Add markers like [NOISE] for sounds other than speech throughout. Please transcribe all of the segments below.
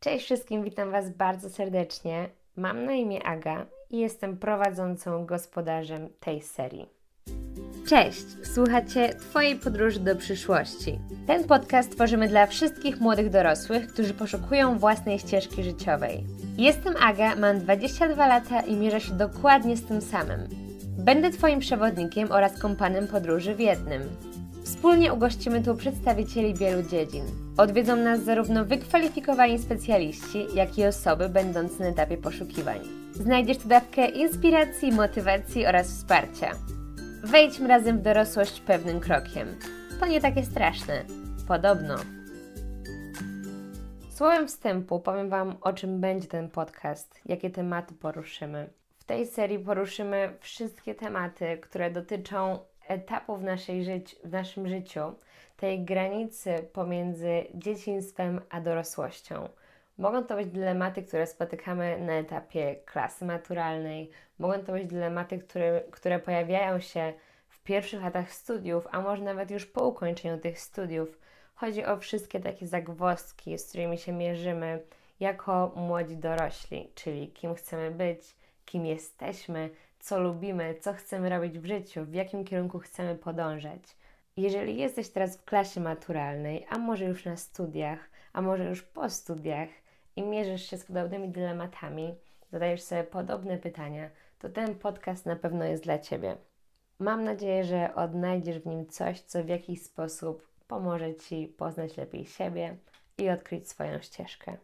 Cześć wszystkim, witam Was bardzo serdecznie. Mam na imię Aga i jestem prowadzącą gospodarzem tej serii. Cześć, słuchacie Twojej podróży do przyszłości. Ten podcast tworzymy dla wszystkich młodych dorosłych, którzy poszukują własnej ścieżki życiowej. Jestem Aga, mam 22 lata i mierzę się dokładnie z tym samym. Będę Twoim przewodnikiem oraz kompanem podróży w jednym. Wspólnie ugościmy tu przedstawicieli wielu dziedzin. Odwiedzą nas zarówno wykwalifikowani specjaliści, jak i osoby będące na etapie poszukiwań. Znajdziesz tu dawkę inspiracji, motywacji oraz wsparcia. Wejdźmy razem w dorosłość pewnym krokiem. To nie takie straszne. Podobno. Słowem wstępu powiem Wam, o czym będzie ten podcast, jakie tematy poruszymy. W tej serii poruszymy wszystkie tematy, które dotyczą etapu w, naszej życi- w naszym życiu, tej granicy pomiędzy dzieciństwem a dorosłością. Mogą to być dylematy, które spotykamy na etapie klasy maturalnej, mogą to być dylematy, które, które pojawiają się w pierwszych latach studiów, a może nawet już po ukończeniu tych studiów. Chodzi o wszystkie takie zagwozdki, z którymi się mierzymy jako młodzi dorośli, czyli kim chcemy być, kim jesteśmy, co lubimy, co chcemy robić w życiu, w jakim kierunku chcemy podążać. Jeżeli jesteś teraz w klasie maturalnej, a może już na studiach, a może już po studiach i mierzysz się z podobnymi dylematami, zadajesz sobie podobne pytania, to ten podcast na pewno jest dla Ciebie. Mam nadzieję, że odnajdziesz w nim coś, co w jakiś sposób pomoże Ci poznać lepiej siebie i odkryć swoją ścieżkę.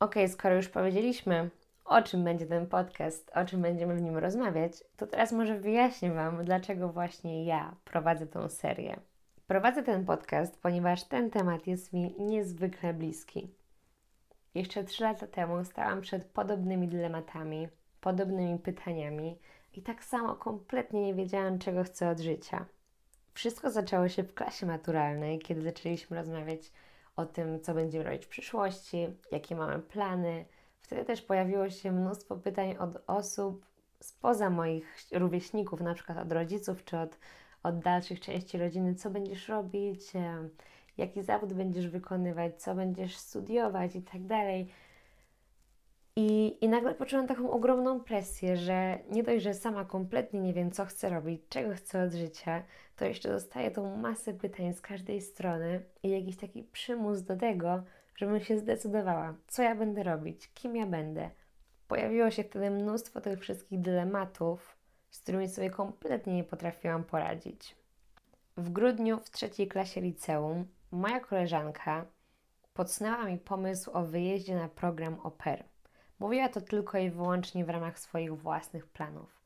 Ok, skoro już powiedzieliśmy, o czym będzie ten podcast, o czym będziemy w nim rozmawiać, to teraz może wyjaśnię Wam, dlaczego właśnie ja prowadzę tę serię. Prowadzę ten podcast, ponieważ ten temat jest mi niezwykle bliski. Jeszcze trzy lata temu stałam przed podobnymi dylematami, podobnymi pytaniami i tak samo kompletnie nie wiedziałam, czego chcę od życia. Wszystko zaczęło się w klasie maturalnej, kiedy zaczęliśmy rozmawiać o tym, co będziemy robić w przyszłości, jakie mamy plany. Wtedy też pojawiło się mnóstwo pytań od osób spoza moich rówieśników, na przykład od rodziców czy od, od dalszych części rodziny, co będziesz robić, jaki zawód będziesz wykonywać, co będziesz studiować i tak dalej. I, I nagle poczułam taką ogromną presję, że nie dość, że sama kompletnie nie wiem, co chcę robić, czego chcę od życia, to jeszcze dostaję tą masę pytań z każdej strony i jakiś taki przymus do tego, żebym się zdecydowała, co ja będę robić, kim ja będę. Pojawiło się wtedy mnóstwo tych wszystkich dylematów, z którymi sobie kompletnie nie potrafiłam poradzić. W grudniu w trzeciej klasie liceum moja koleżanka podsunęła mi pomysł o wyjeździe na program OPER. Mówiła to tylko i wyłącznie w ramach swoich własnych planów.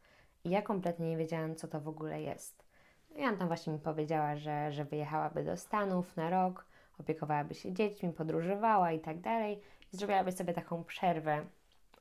I ja kompletnie nie wiedziałam, co to w ogóle jest. No i ona tam właśnie mi powiedziała, że, że wyjechałaby do Stanów na rok, opiekowałaby się dziećmi, podróżowała i tak dalej. Zrobiłaby sobie taką przerwę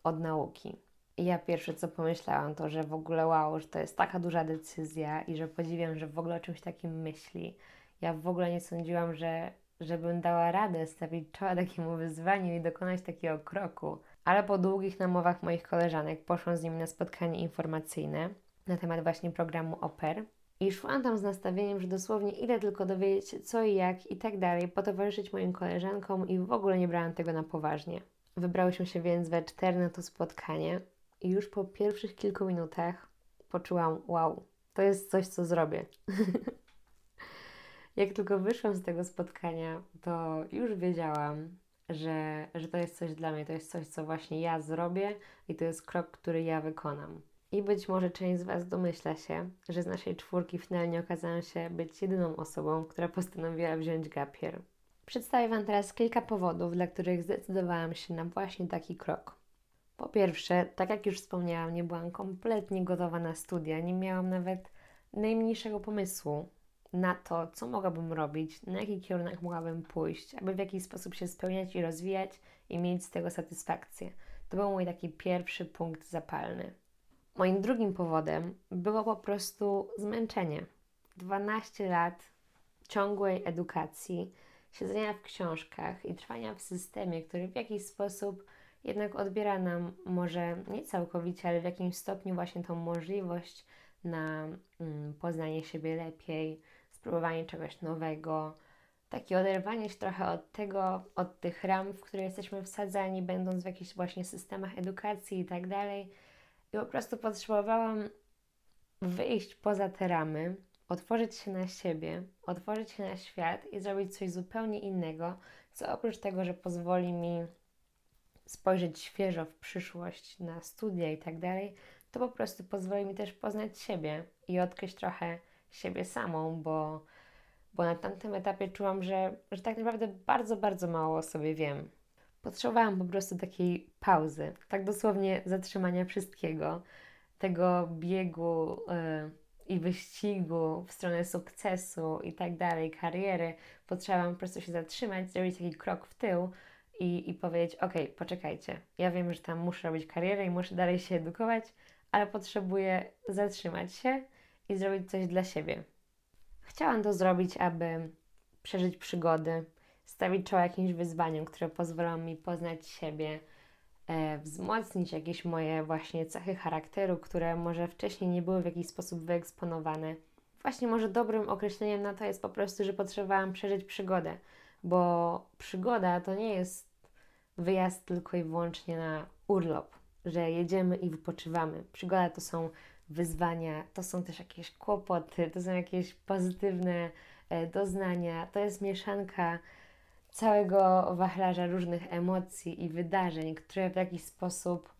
od nauki. I ja pierwsze co pomyślałam to, że w ogóle wow, że to jest taka duża decyzja i że podziwiam, że w ogóle o czymś takim myśli. Ja w ogóle nie sądziłam, że żebym dała radę stawić czoła takiemu wyzwaniu i dokonać takiego kroku. Ale po długich namowach moich koleżanek poszłam z nimi na spotkanie informacyjne na temat właśnie programu OPER i szłam tam z nastawieniem, że dosłownie idę tylko dowiedzieć się co i jak i tak dalej, potowarzyszyć moim koleżankom i w ogóle nie brałam tego na poważnie. Wybrałyśmy się więc we cztery na to spotkanie i już po pierwszych kilku minutach poczułam, wow, to jest coś, co zrobię. [LAUGHS] Jak tylko wyszłam z tego spotkania, to już wiedziałam, że, że to jest coś dla mnie, to jest coś, co właśnie ja zrobię i to jest krok, który ja wykonam. I być może część z Was domyśla się, że z naszej czwórki finalnie okazałam się być jedyną osobą, która postanowiła wziąć gapier. Przedstawię Wam teraz kilka powodów, dla których zdecydowałam się na właśnie taki krok. Po pierwsze, tak jak już wspomniałam, nie byłam kompletnie gotowa na studia, nie miałam nawet najmniejszego pomysłu na to, co mogłabym robić, na jaki kierunek mogłabym pójść, aby w jakiś sposób się spełniać i rozwijać i mieć z tego satysfakcję. To był mój taki pierwszy punkt zapalny. Moim drugim powodem było po prostu zmęczenie. 12 lat ciągłej edukacji, siedzenia w książkach i trwania w systemie, który w jakiś sposób jednak odbiera nam może nie całkowicie, ale w jakimś stopniu właśnie tą możliwość na mm, poznanie siebie lepiej, spróbowanie czegoś nowego. takie oderwanie się trochę od tego, od tych ram, w które jesteśmy wsadzani, będąc w jakichś właśnie systemach edukacji i tak dalej. I po prostu potrzebowałam wyjść poza te ramy, otworzyć się na siebie, otworzyć się na świat i zrobić coś zupełnie innego, co oprócz tego, że pozwoli mi spojrzeć świeżo w przyszłość na studia i tak dalej, to po prostu pozwoli mi też poznać siebie i odkryć trochę siebie samą, bo, bo na tamtym etapie czułam, że, że tak naprawdę bardzo, bardzo mało o sobie wiem. Potrzebowałam po prostu takiej pauzy, tak dosłownie zatrzymania wszystkiego, tego biegu yy, i wyścigu w stronę sukcesu i tak dalej, kariery. Potrzebowałam po prostu się zatrzymać, zrobić taki krok w tył i, i powiedzieć: OK, poczekajcie, ja wiem, że tam muszę robić karierę i muszę dalej się edukować, ale potrzebuję zatrzymać się i zrobić coś dla siebie. Chciałam to zrobić, aby przeżyć przygody, stawić czoła jakimś wyzwaniom, które pozwolą mi poznać siebie, e, wzmocnić jakieś moje właśnie cechy charakteru, które może wcześniej nie były w jakiś sposób wyeksponowane. Właśnie może dobrym określeniem na to jest po prostu, że potrzebowałam przeżyć przygodę, bo przygoda to nie jest wyjazd tylko i wyłącznie na urlop, że jedziemy i wypoczywamy. Przygoda to są wyzwania, to są też jakieś kłopoty, to są jakieś pozytywne e, doznania, to jest mieszanka całego wachlarza różnych emocji i wydarzeń, które w jakiś sposób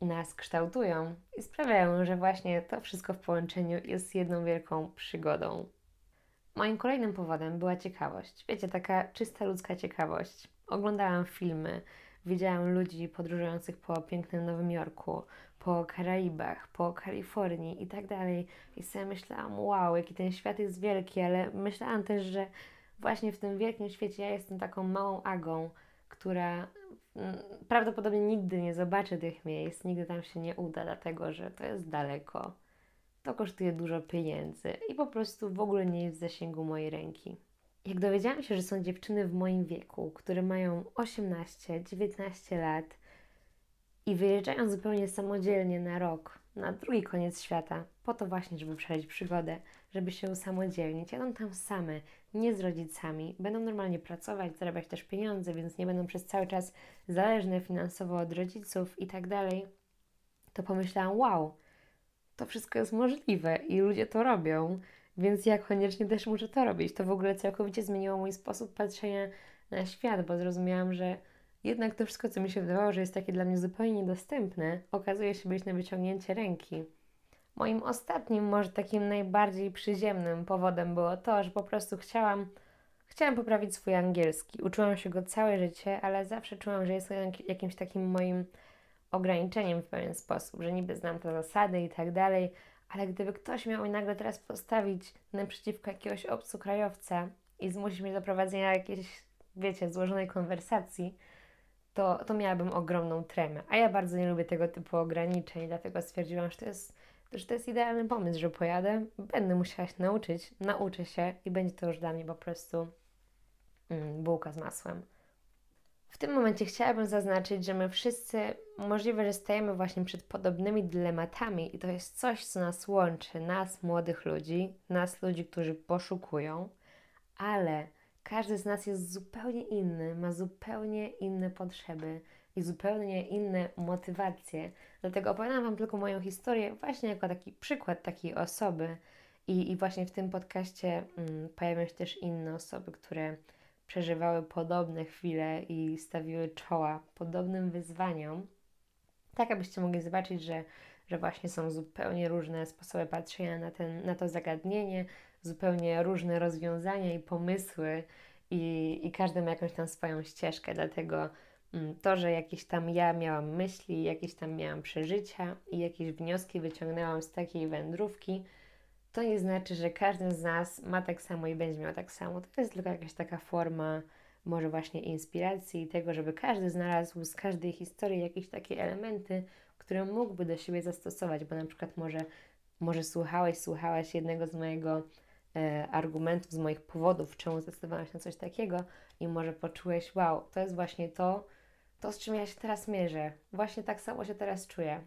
nas kształtują i sprawiają, że właśnie to wszystko w połączeniu jest jedną wielką przygodą. Moim kolejnym powodem była ciekawość. Wiecie, taka czysta ludzka ciekawość. Oglądałam filmy, widziałam ludzi podróżujących po pięknym Nowym Jorku, po Karaibach, po Kalifornii i tak dalej. I sobie myślałam, wow, jaki ten świat jest wielki, ale myślałam też, że właśnie w tym wielkim świecie ja jestem taką małą agą, która mm, prawdopodobnie nigdy nie zobaczy tych miejsc, nigdy tam się nie uda, dlatego że to jest daleko. To kosztuje dużo pieniędzy i po prostu w ogóle nie jest w zasięgu mojej ręki. Jak dowiedziałam się, że są dziewczyny w moim wieku, które mają 18-19 lat i wyjeżdżają zupełnie samodzielnie na rok, na drugi koniec świata, po to właśnie, żeby przeżyć przygodę, żeby się usamodzielnić. Jadą tam same, nie z rodzicami, będą normalnie pracować, zarabiać też pieniądze, więc nie będą przez cały czas zależne finansowo od rodziców i tak dalej. To pomyślałam, wow, to wszystko jest możliwe i ludzie to robią, więc ja koniecznie też muszę to robić. To w ogóle całkowicie zmieniło mój sposób patrzenia na świat, bo zrozumiałam, że jednak to wszystko, co mi się wydawało, że jest takie dla mnie zupełnie niedostępne, okazuje się być na wyciągnięcie ręki. Moim ostatnim, może takim najbardziej przyziemnym powodem było to, że po prostu chciałam, chciałam poprawić swój angielski. Uczyłam się go całe życie, ale zawsze czułam, że jest jakimś takim moim ograniczeniem w pewien sposób, że niby znam te zasady i tak dalej, ale gdyby ktoś miał mi nagle teraz postawić naprzeciwko jakiegoś obcokrajowca i zmusić mnie do prowadzenia jakiejś, wiecie, złożonej konwersacji, to, to miałabym ogromną tremę. A ja bardzo nie lubię tego typu ograniczeń, dlatego stwierdziłam, że to jest, że to jest idealny pomysł, że pojadę, będę musiała się nauczyć, nauczę się i będzie to już dla mnie po prostu mm, bułka z masłem. W tym momencie chciałabym zaznaczyć, że my wszyscy możliwe, że stajemy właśnie przed podobnymi dylematami i to jest coś, co nas łączy, nas młodych ludzi, nas ludzi, którzy poszukują, ale każdy z nas jest zupełnie inny, ma zupełnie inne potrzeby i zupełnie inne motywacje. Dlatego opowiadam Wam tylko moją historię właśnie jako taki przykład takiej osoby. I, i właśnie w tym podcaście mm, pojawią się też inne osoby, które przeżywały podobne chwile i stawiły czoła podobnym wyzwaniom, tak abyście mogli zobaczyć, że, że właśnie są zupełnie różne sposoby patrzenia na, ten, na to zagadnienie, zupełnie różne rozwiązania i pomysły, i, i każdy ma jakąś tam swoją ścieżkę, dlatego to, że jakieś tam ja miałam myśli, jakieś tam miałam przeżycia i jakieś wnioski wyciągnęłam z takiej wędrówki, to nie znaczy, że każdy z nas ma tak samo i będzie miał tak samo. To jest tylko jakaś taka forma, może właśnie inspiracji i tego, żeby każdy znalazł z każdej historii jakieś takie elementy, które mógłby do siebie zastosować, bo na przykład może, może słuchałeś, słuchałaś jednego z mojego e, argumentów, z moich powodów, czemu zdecydowałeś na coś takiego i może poczułeś, wow, to jest właśnie to, to z czym ja się teraz mierzę. Właśnie tak samo się teraz czuję.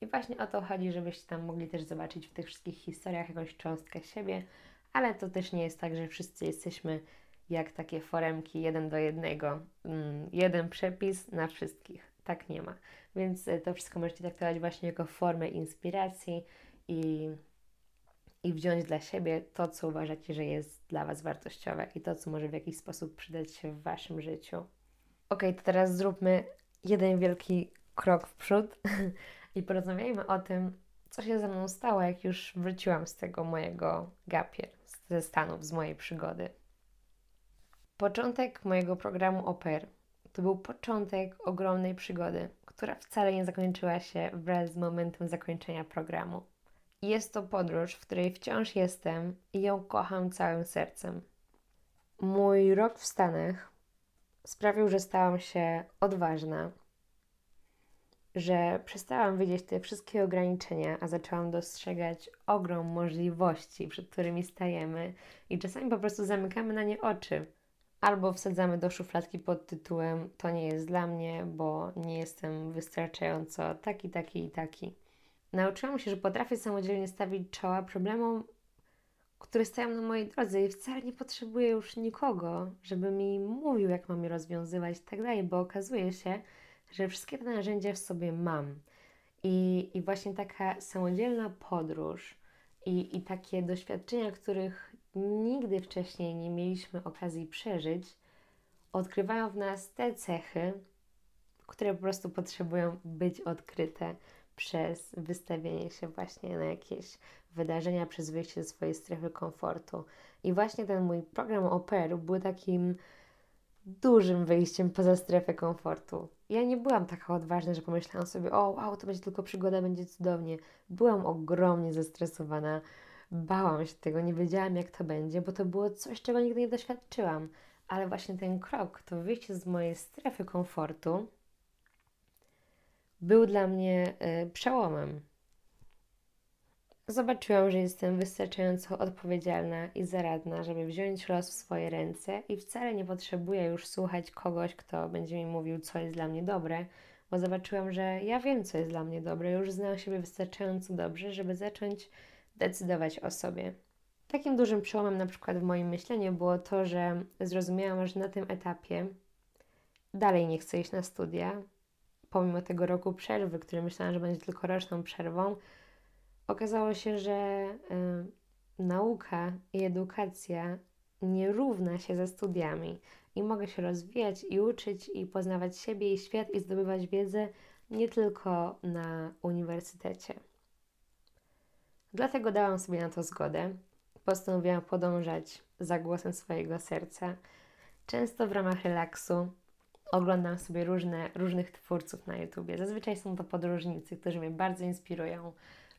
I właśnie o to chodzi, żebyście tam mogli też zobaczyć w tych wszystkich historiach jakąś cząstkę siebie, ale to też nie jest tak, że wszyscy jesteśmy jak takie foremki jeden do jednego, mm, jeden przepis na wszystkich. Tak nie ma. Więc e, to wszystko możecie traktować właśnie jako formę inspiracji i, i wziąć dla siebie to, co uważacie, że jest dla Was wartościowe i to, co może w jakiś sposób przydać się w Waszym życiu. Ok, to teraz zróbmy jeden wielki krok w przód [LAUGHS] i porozmawiajmy o tym, co się ze mną stało, jak już wróciłam z tego mojego gapier, ze Stanów, z mojej przygody. Początek mojego programu OPER to był początek ogromnej przygody, która wcale nie zakończyła się wraz z momentem zakończenia programu. Jest to podróż, w której wciąż jestem i ją kocham całym sercem. Mój rok w Stanach sprawił, że stałam się odważna, że przestałam widzieć te wszystkie ograniczenia, a zaczęłam dostrzegać ogrom możliwości, przed którymi stajemy i czasami po prostu zamykamy na nie oczy. Albo wsadzamy do szufladki pod tytułem to nie jest dla mnie, bo nie jestem wystarczająco taki, taki i taki. Nauczyłam się, że potrafię samodzielnie stawić czoła problemom, które stoją na mojej drodze i wcale nie potrzebuję już nikogo, żeby mi mówił, jak mam je rozwiązywać i tak dalej, bo okazuje się, że wszystkie te narzędzia w sobie mam. I, i właśnie taka samodzielna podróż i, i takie doświadczenia, których nigdy wcześniej nie mieliśmy okazji przeżyć, odkrywają w nas te cechy, które po prostu potrzebują być odkryte przez wystawienie się właśnie na jakieś wydarzenia, przez wyjście ze swojej strefy komfortu. I właśnie ten mój program Operu był takim dużym wyjściem poza strefę komfortu. Ja nie byłam taka odważna, że pomyślałam sobie, o wow, to będzie tylko przygoda, będzie cudownie. Byłam ogromnie zestresowana, bałam się tego, nie wiedziałam jak to będzie, bo to było coś, czego nigdy nie doświadczyłam. Ale właśnie ten krok, to wyjście z mojej strefy komfortu, był dla mnie y, przełomem. Zobaczyłam, że jestem wystarczająco odpowiedzialna i zaradna, żeby wziąć los w swoje ręce i wcale nie potrzebuję już słuchać kogoś, kto będzie mi mówił, co jest dla mnie dobre, bo zobaczyłam, że ja wiem, co jest dla mnie dobre, już znam siebie wystarczająco dobrze, żeby zacząć decydować o sobie. Takim dużym przełomem na przykład w moim myśleniu było to, że zrozumiałam, że na tym etapie dalej nie chcę iść na studia, pomimo tego roku przerwy, który myślałam, że będzie tylko roczną przerwą, okazało się, że y, nauka i edukacja nie równa się ze studiami i mogę się rozwijać i uczyć i poznawać siebie i świat i zdobywać wiedzę nie tylko na uniwersytecie. Dlatego dałam sobie na to zgodę. Postanowiłam podążać za głosem swojego serca. Często w ramach relaksu oglądam sobie różne, różnych twórców na YouTubie. Zazwyczaj są to podróżnicy, którzy mnie bardzo inspirują.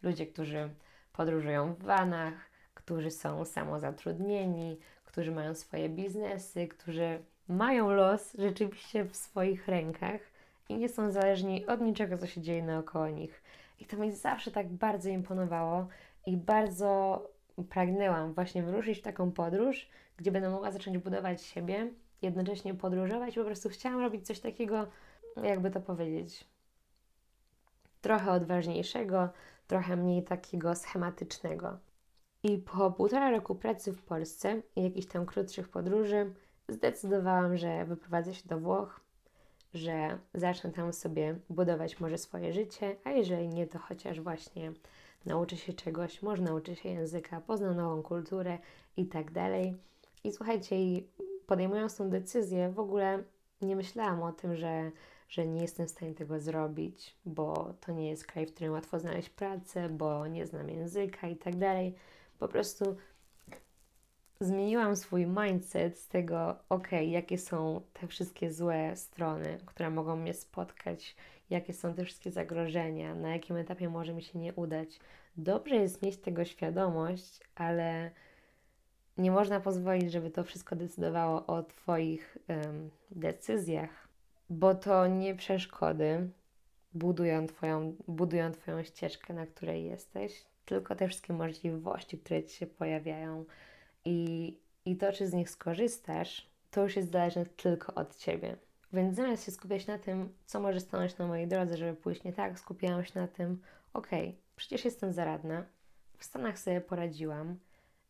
Ludzie, którzy podróżują w vanach, którzy są samozatrudnieni, którzy mają swoje biznesy, którzy mają los rzeczywiście w swoich rękach i nie są zależni od niczego, co się dzieje naokoło nich. I to mi zawsze tak bardzo imponowało i bardzo pragnęłam właśnie wyruszyć w taką podróż, gdzie będę mogła zacząć budować siebie, jednocześnie podróżować. Po prostu chciałam robić coś takiego, jakby to powiedzieć, trochę odważniejszego, trochę mniej takiego schematycznego. I po półtora roku pracy w Polsce i jakichś tam krótszych podróży zdecydowałam, że wyprowadzę się do Włoch, że zacznę tam sobie budować może swoje życie, a jeżeli nie, to chociaż właśnie nauczę się czegoś, może nauczę się języka, poznam nową kulturę i tak dalej. I słuchajcie, podejmując tą decyzję, w ogóle nie myślałam o tym, że że nie jestem w stanie tego zrobić, bo to nie jest kraj, w którym łatwo znaleźć pracę, bo nie znam języka i tak dalej. Po prostu zmieniłam swój mindset z tego, ok, jakie są te wszystkie złe strony, które mogą mnie spotkać, jakie są te wszystkie zagrożenia, na jakim etapie może mi się nie udać. Dobrze jest mieć tego świadomość, ale nie można pozwolić, żeby to wszystko decydowało o Twoich um, decyzjach, bo to nie przeszkody budują twoją, budują twoją ścieżkę, na której jesteś, tylko te wszystkie możliwości, które Ci się pojawiają i, i to, czy z nich skorzystasz, to już jest zależne tylko od Ciebie. Więc zamiast się skupiać na tym, co może stanąć na mojej drodze, żeby pójść nie tak, skupiałam się na tym, okej, okay, przecież jestem zaradna, w Stanach sobie poradziłam,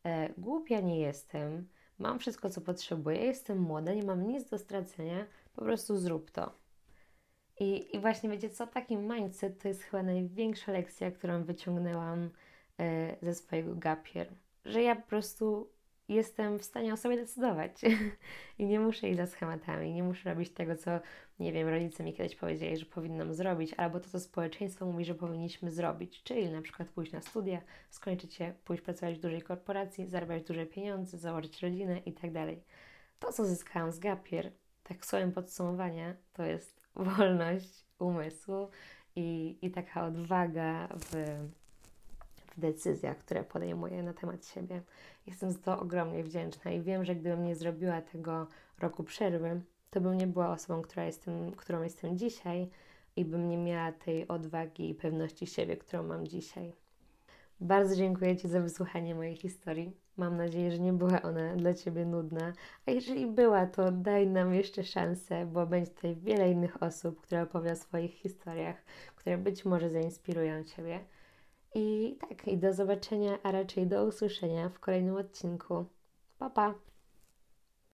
e, głupia nie jestem, mam wszystko, co potrzebuję, jestem młoda, nie mam nic do stracenia, po prostu zrób to. I, i właśnie wiecie co, taki mindset to jest chyba największa lekcja, którą wyciągnęłam e, ze swojego gapier. Że ja po prostu jestem w stanie o sobie decydować [LAUGHS] i nie muszę iść za schematami, nie muszę robić tego, co, nie wiem, rodzice mi kiedyś powiedzieli, że powinnam zrobić, albo to, co społeczeństwo mówi, że powinniśmy zrobić, czyli na przykład pójść na studia, skończyć je, pójść pracować w dużej korporacji, zarabiać duże pieniądze, założyć rodzinę i tak. To, co zyskałam z Gapier, tak słowem podsumowania, to jest wolność umysłu i, i taka odwaga w, w decyzjach, które podejmuję na temat siebie. Jestem za to ogromnie wdzięczna i wiem, że gdybym nie zrobiła tego roku przerwy, to bym nie była osobą, która jestem, którą jestem dzisiaj i bym nie miała tej odwagi i pewności siebie, którą mam dzisiaj. Bardzo dziękuję Ci za wysłuchanie mojej historii. Mam nadzieję, że nie była ona dla Ciebie nudna. A jeżeli była, to daj nam jeszcze szansę, bo będzie tutaj wiele innych osób, które opowie o swoich historiach, które być może zainspirują Ciebie. I tak, i do zobaczenia, a raczej do usłyszenia w kolejnym odcinku. Pa, pa!